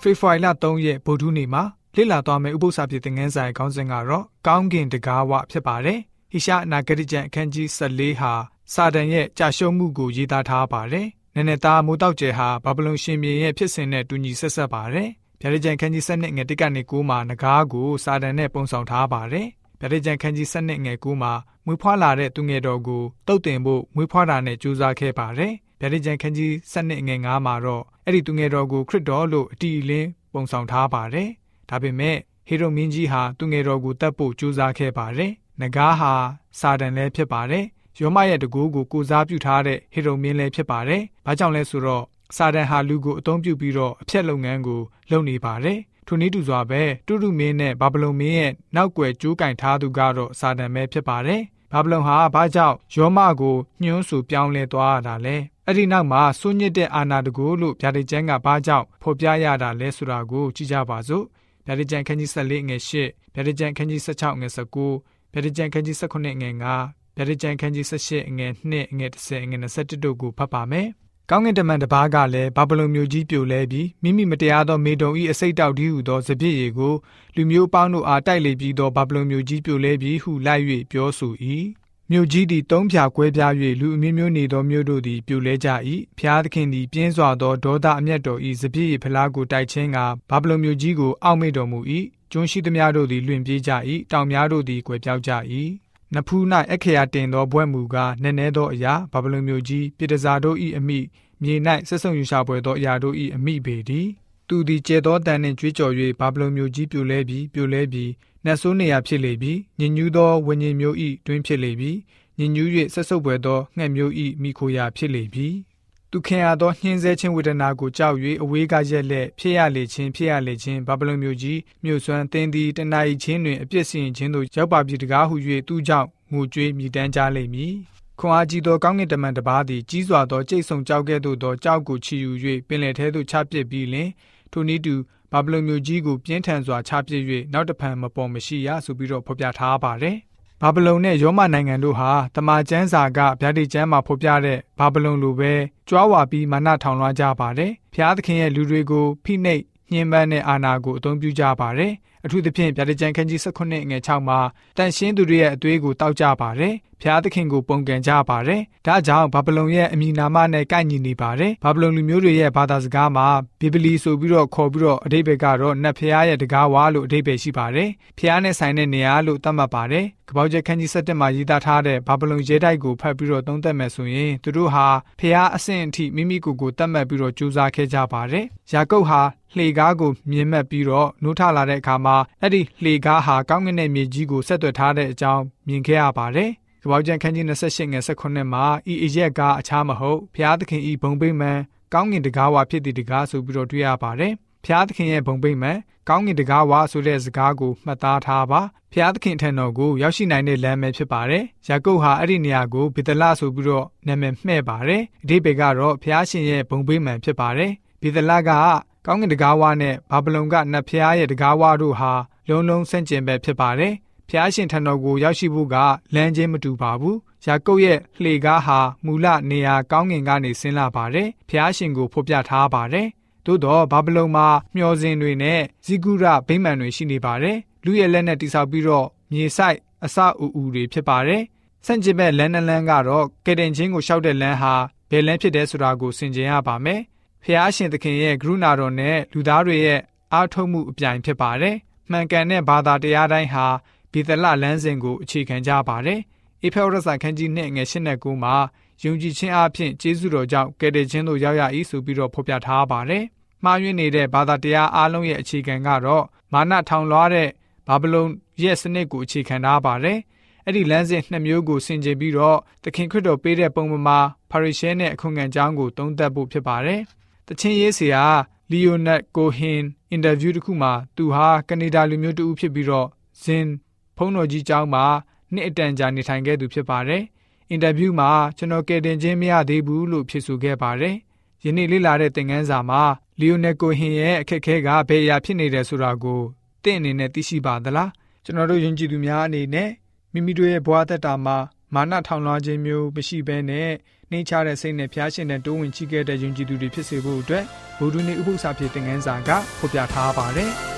ဖေဖော်ဝါရီလ3ရက်ဗုဒ္ဓနေ့မှာလေ့လာသွားမယ့်ဥပုသ္စာပြေသင်ခန်းစာရဲ့ခေါင်းစဉ်ကတော့ကောင်းကင်တကားဝဖြစ်ပါတယ်။ဟိရှာအနာဂတိကျမ်းအခန်းကြီး14ဟာစာတန်ရဲ့ကြာရှုံးမှုကိုရေးသားထားပါတယ်။နည်းနည်းသားမိုးတောက်ကျဲဟာဘာဗလုန်ရှင်မြေရဲ့ဖြစ်စဉ်နဲ့တူညီဆက်ဆက်ပါတယ်။ဗျာဒိတ်ကျမ်းအခန်းကြီး7ငယ်1ကနေ9မှာငကားကိုစာတန်နဲ့ပုံဆောင်ထားပါတယ်။ဗျာဒိတ်ကျမ်းအခန်းကြီး7ငယ်9မှာမွေးဖွားလာတဲ့သူငယ်တော်ကိုတုတ်တင်ဖို့မွေးဖွားတာနဲ့ကြိုးစားခဲ့ပါတယ်။ ဗျာဒိတ်ကျမ်းအခန်းကြီး7ငယ်9မှာတော့အဲ့ဒီသူငယ်တော်ကိုခရစ်တော်လို့အတီအလင်းပုံဆောင်ထားပါတယ်။ဒါပေမဲ့ဟေရိုမင်းကြီးဟာသူငယ်တော်ကိုတတ်ဖို့ကြိုးစားခဲ့ပါတယ်။နဂါးဟာစာတန်လည်းဖြစ်ပါတယ်။ယောမရဲ့တကူကိုကိုစားပြုထားတဲ့ဟေရိုမင်းလည်းဖြစ်ပါတယ်။ဘာကြောင့်လဲဆိုတော့စာတန်ဟာလူကိုအုံပြုပြီးတော့အဖြက်လုပ်ငန်းကိုလုပ်နေပါတယ်။ထိုနည်းတူစွာပဲတူတူမင်းနဲ့ဘာဗလုန်မင်းရဲ့နောက်ွယ်ကျိုးကင်ထားသူကတော့စာတန်ပဲဖြစ်ပါတယ်။ ဘာဗလုန်ဟာဘာကြောင့်ယောမကိုညှိုးဆူပြောင်းလဲသွားရတာလဲ။အဲ့ဒီနောက်မှာစိုးညစ်တဲ့အာနာတကူလို့ဗျာဒိတ်ကျမ်းကဘာကြောင့်ဖော်ပြရတာလဲဆိုတာကိုကြည့်ကြပါစို့ဗျာဒိတ်ကျမ်းခန်းကြီး14ငယ်8ဗျာဒိတ်ကျမ်းခန်းကြီး16ငယ်19ဗျာဒိတ်ကျမ်းခန်းကြီး18ငယ်9ဗျာဒိတ်ကျမ်းခန်းကြီး18ငယ်2ငယ်10ငယ်21တို့ကိုဖတ်ပါမယ်။ ကောင်းကင်တမန်တစ်ပါးကလည်းဘာဗလုန်မြို့ကြီးပြိုလဲပြီးမိမိမတရားသောမေတုံဤအစိတ်တောက်ဒီဟုသောစပြည့်ရီကိုလူမျိုးပေါင်းတို့အားတိုက်လေပြီးသောဘာဗလုန်မြို့ကြီးပြိုလဲပြီးဟုလိုက်၍ပြောဆို၏မြို့ကြီးသည်တုံးဖြာကွဲပြား၍လူအမျိုးမျိုးနေသောမြို့တို့သည်ပြိုလဲကြ၏ဖျားသခင်သည်ပြင်းစွာသောဒေါသအမျက်တော်၏စပြည့်ဖလားကိုတိုက်ချင်းကဘာဗလုန်မြို့ကြီးကိုအောက်မေ့တော်မူ၏ကျွန်းရှိသမျှတို့သည်လွင်ပြေးကြ၏တောင်များတို့သည်ကွယ်ပြောက်ကြ၏ နဖူး၌အခရာတင်သောဘွဲ့မူကားနည်းနည်းသောအရာဘာဗလုန်မြို့ကြီးပြည်တစားတို့၏အမိမြေ၌ဆက်ဆုံယူရှာပွဲသောအရာတို့၏အမိပေသည်သူသည်ကျေသောတန်နှင့်ကြွေးကြော်၍ဘာဗလုန်မြို့ကြီးပြိုလဲပြီးပြိုလဲပြီးနတ်ဆိုးနေရာဖြစ်လေပြီးညဉ့်ညူးသောဝิญဉ်မျိုး၏တွင်ဖြစ်လေပြီးညဉ့်ညူး၍ဆက်ဆုပ်ပွေသောငှက်မျိုး၏မိခိုရာဖြစ်လေပြီ သူခင်ရသောနှင်းဆဲခြင်းဝေဒနာကိုကြောက်၍အဝေးကရက်လက်ဖြစ်ရလေခြင်းဖြစ်ရလေခြင်းဘာဗလုန်မျိုးကြီးမြို့ဆွမ်းသင်သည်တဏှာ၏ချင်းတွင်အပြစ်စင်ခြင်းတို့ရောက်ပါပြီတကားဟု၍သူကြောင့်ငိုကြွေးမြည်တမ်းကြလိမ့်မည်ခွန်အားကြီးသောကောင်းကင်တမန်တစ်ပါးသည်ကြီးစွာသောကြိတ်ဆုံကြောက်ကဲ့သို့သောကြောက်ကိုချီယူ၍ပင်လယ်ထဲသို့ချပစ်ပြီးလင်ထိုနည်းတူဘာဗလုန်မြို့ကြီးကိုပြင်းထန်စွာချပစ်၍နောက်တဖန်မပေါ်မရှိရဆိုပြီးတော့ဖော်ပြထားပါတယ် ဘာဗလုန်နဲ့ယောမနိုင်ငံတို့ဟာတမန်ကျမ်းစာကဗျာဒိတ်ကျမ်းမှာဖော်ပြတဲ့ဘာဗလုန်လိုပဲကြွားဝါပြီးမာနထောင်လွှားကြပါတယ်။ဖျားသခင်ရဲ့လူတွေကိုဖိနှိပ်ညှဉ်းပန်းတဲ့အာဏာကိုအသုံးပြုကြပါတယ်။အထူးသဖြင့်ဗျာဒိတ်ကျမ်းခန်းကြီး16ငွေ6မှာတန်ရှင်းသူတွေရဲ့အသွေးကိုတောက်ကြပါတယ်။ဖျားသခင်ကိုပုံကန်ကြပါတယ်။ဒါကြောင့်ဘာဗလုန်ရဲ့အမည်နာမနဲ့ကိုက်ညီနေပါတယ်။ဘာဗလုန်လူမျိုးတွေရဲ့ဘာသာစကားမှာဘီဗလီဆိုပြီးတော့ခေါ်ပြီးတော့အဓိပ္ပာယ်ကတော့နတ်ဖျားရဲ့တကားဝါလို့အဓိပ္ပာယ်ရှိပါတယ်။ဖျားနဲ့ဆိုင်တဲ့နေရာလို့သတ်မှတ်ပါတယ်။ကပောက်ကျက်ခန်းကြီး7မှာရေးသားထားတဲ့ဘာဗလုန်ရဲတိုက်ကိုဖတ်ပြီးတော့သုံးသပ်မယ်ဆိုရင်သူတို့ဟာဖျားအဆင့်အထိမိမိကိုယ်ကိုတတ်မှတ်ပြီးတော့ကြိုးစားခဲ့ကြပါတယ်။ယာကုပ်ဟာလှေကားကိုမြင်မှတ်ပြီးတော့နှိုးထလာတဲ့အခါမှာအဲ့ဒီလှေကားဟာကောင်းကင်ရဲ့မြေကြီးကိုဆက်သွယ်ထားတဲ့အကြောင်းမြင်ခဲ့ရပါတယ်။ ကပောက်ကျန်ခန်းကြီး28ငယ်18မှာဤအရက်ကားအခြားမဟုတ်ဘုရားသခင်ဤဘုံပိမှန်ကောင်းကင်တကားဝါဖြစ်သည့်တကားဆိုပြီးတော့တွေ့ရပါတယ်။ဘုရားသခင်ရဲ့ဘုံပိမှန်ကောင်းကင်တကားဝါဆိုတဲ့စကားကိုမှတ်သားထားပါ။ဘုရားသခင်ထံတော်ကိုရောက်ရှိနိုင်တဲ့လမ်းပဲဖြစ်ပါတယ်။ယာကုပ်ဟာအဲ့ဒီနေရာကိုဗေဒလဆိုပြီးတော့နာမည်မှဲ့ပါတယ်။အဓိပ္ပာယ်ကတော့ဘုရားရှင်ရဲ့ဘုံပိမှန်ဖြစ်ပါတယ်။ဗေဒလကကောင်းကင်တကားဝါနဲ့ဘာဗလုန်ကနတ်ဖျားရဲ့တကားဝါတို့ဟာလုံးလုံးဆန့်ကျင်ဘက်ဖြစ်ပါတယ်။ ဖျားရှင်ထံတော်ကိုရောက်ရှိဖို့ကလမ်းချင်းမတူပါဘူး။ယာကုပ်ရဲ့လှေကားဟာမူလနေရာကောင်းကင်ကနေဆင်းလာပါတယ်။ဖျားရှင်ကိုဖော်ပြထားပါတယ်။သို့တော့ဘာဗလုန်မှာမျောစင်တွေနဲ့ဇီကုရဗိမာန်တွေရှိနေပါတယ်။လူရဲ့လက်နဲ့တိဆောက်ပြီးတော့မြေဆိုင်အစအူအူတွေဖြစ်ပါတယ်။ဆန့်ကျင်ဘက်လမ်းနှလန်းကတော့ကယ်တင်ချင်းကိုရှောက်တဲ့လမ်းဟာဘယ်လမ်းဖြစ်တဲ့ဆိုတာကိုဆင်ခြင်ရပါမယ်။ဖျားရှင်သခင်ရဲ့ကရုဏာတော်နဲ့လူသားတွေရဲ့အားထုတ်မှုအပြိုင်ဖြစ်ပါတယ်။မှန်ကန်တဲ့ဘာသာတရားတိုင်းဟာ ဘီသလလမ်းစဉ်ကိုအခြေခံကြပါတယ်။အေဖေရစာခန်းကြီးနဲ့ငယ်၈နဲ့9မှာယုံကြည်ခြင်းအပြင်ကျေးဇူးတော်ကြောင့်ကယ်တင်ခြင်းတို့ရောက်ရ၏ဆိုပြီးတော့ဖော်ပြထားပါတယ်။မှားယွင်းနေတဲ့ဘာသာတရားအားလုံးရဲ့အခြေခံကတော့မာနထောင်လွှားတဲ့ဘာဗလုန်ရဲ့စနစ်ကိုအခြေခံထားပါတယ်။အဲ့ဒီလမ်းစဉ်နှစ်မျိုးကိုဆင်ခြင်ပြီးတော့သခင်ခရစ်တော်ပေးတဲ့ပုံပမာဖာရိရှဲနဲ့အခွင့်အရေးကြောင်းကိုသုံးသပ်ဖို့ဖြစ်ပါတယ်။တချင်းရေးဆရာလီယိုနက်ကိုဟင်အင်တာဗျူးတစ်ခုမှာသူဟာကနေဒါလူမျိုးတူဖြစ်ပြီးတော့ဇင် ဖုံးတော်ကြီးကျောင်းမှာနှစ်အတန်ကြာနေထိုင်ခဲ့သူဖြစ်ပါတယ်။အင်တာဗျူးမှာကျွန်တော်ကယ်တင်ခြင်းမရသေးဘူးလို့ဖြေဆိုခဲ့ပါတယ်။ယနေ့လေ့လာတဲ့သင်ခန်းစာမှာလီယိုနက်ကိုဟင်ရဲ့အခက်အခဲကဘယ်အရာဖြစ်နေတယ်ဆိုတာကိုသင်အနေနဲ့သိရှိပါသလား။ကျွန်တော်တို့ယဉ်ကျေးသူများအနေနဲ့မိမိတို့ရဲ့ဘဝသက်တာမှာမာနထောင်လွှားခြင်းမျိုးမရှိဘဲနဲ့နှိမ့်ချတဲ့စိတ်နဲ့ဖျားရှင်တဲ့တိုးဝင်ချိခဲ့တဲ့ယုံကြည်သူတွေဖြစ်စေဖို့အတွက်ဗုဒ္ဓနည်းဥပုသ္စာဖြစ်တဲ့ငန်းစာကဖော်ပြထားပါတယ်။